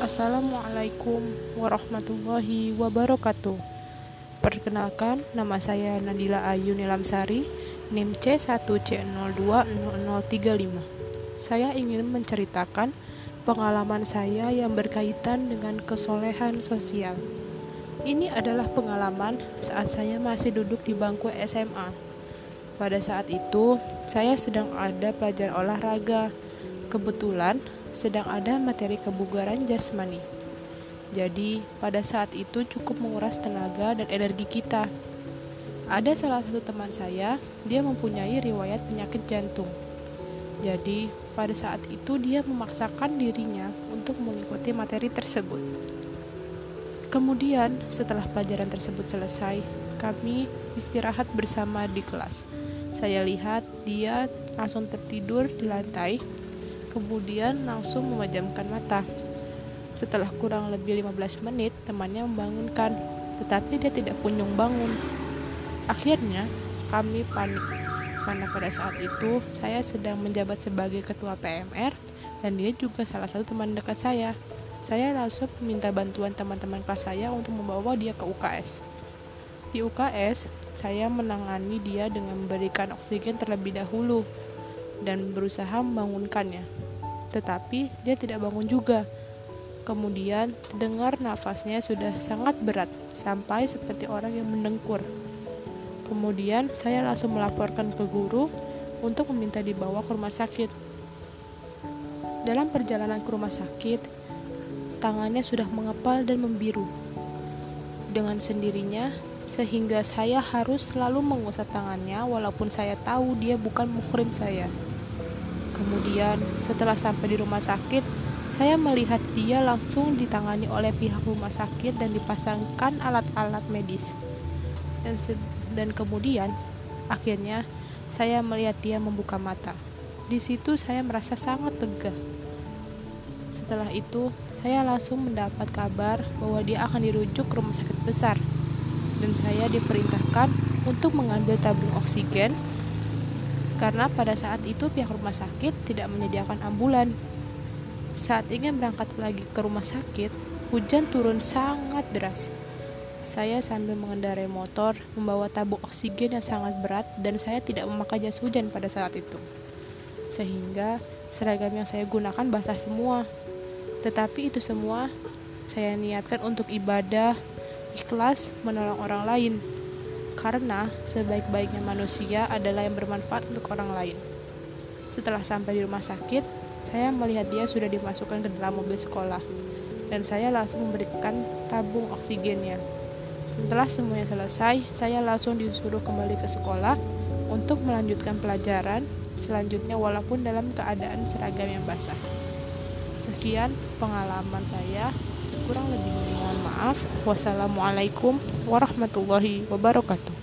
Assalamualaikum warahmatullahi wabarakatuh. Perkenalkan, nama saya Nadila Ayu Nilamsari, NIM C1C020035. Saya ingin menceritakan pengalaman saya yang berkaitan dengan kesolehan sosial. Ini adalah pengalaman saat saya masih duduk di bangku SMA. Pada saat itu, saya sedang ada pelajaran olahraga. Kebetulan, sedang ada materi kebugaran jasmani. Jadi, pada saat itu cukup menguras tenaga dan energi kita. Ada salah satu teman saya, dia mempunyai riwayat penyakit jantung. Jadi, pada saat itu dia memaksakan dirinya untuk mengikuti materi tersebut. Kemudian, setelah pelajaran tersebut selesai, kami istirahat bersama di kelas. Saya lihat dia langsung tertidur di lantai kemudian langsung memejamkan mata. Setelah kurang lebih 15 menit, temannya membangunkan, tetapi dia tidak kunjung bangun. Akhirnya, kami panik karena pada saat itu saya sedang menjabat sebagai ketua PMR dan dia juga salah satu teman dekat saya. Saya langsung meminta bantuan teman-teman kelas saya untuk membawa dia ke UKS. Di UKS, saya menangani dia dengan memberikan oksigen terlebih dahulu dan berusaha membangunkannya. Tetapi dia tidak bangun juga. Kemudian terdengar nafasnya sudah sangat berat, sampai seperti orang yang mendengkur. Kemudian saya langsung melaporkan ke guru untuk meminta dibawa ke rumah sakit. Dalam perjalanan ke rumah sakit, tangannya sudah mengepal dan membiru. Dengan sendirinya, sehingga saya harus selalu mengusap tangannya walaupun saya tahu dia bukan muhrim saya. Kemudian, setelah sampai di rumah sakit, saya melihat dia langsung ditangani oleh pihak rumah sakit dan dipasangkan alat-alat medis. Dan dan kemudian, akhirnya saya melihat dia membuka mata. Di situ saya merasa sangat lega. Setelah itu, saya langsung mendapat kabar bahwa dia akan dirujuk ke rumah sakit besar. Dan saya diperintahkan untuk mengambil tabung oksigen karena pada saat itu pihak rumah sakit tidak menyediakan ambulan. Saat ingin berangkat lagi ke rumah sakit, hujan turun sangat deras. Saya sambil mengendarai motor membawa tabung oksigen yang sangat berat dan saya tidak memakai jas hujan pada saat itu. Sehingga seragam yang saya gunakan basah semua. Tetapi itu semua saya niatkan untuk ibadah, ikhlas menolong orang lain karena sebaik-baiknya manusia adalah yang bermanfaat untuk orang lain. Setelah sampai di rumah sakit, saya melihat dia sudah dimasukkan ke dalam mobil sekolah, dan saya langsung memberikan tabung oksigennya. Setelah semuanya selesai, saya langsung disuruh kembali ke sekolah untuk melanjutkan pelajaran selanjutnya walaupun dalam keadaan seragam yang basah. Sekian pengalaman saya kurang lebih mohon maaf. Wassalamualaikum warahmatullahi wabarakatuh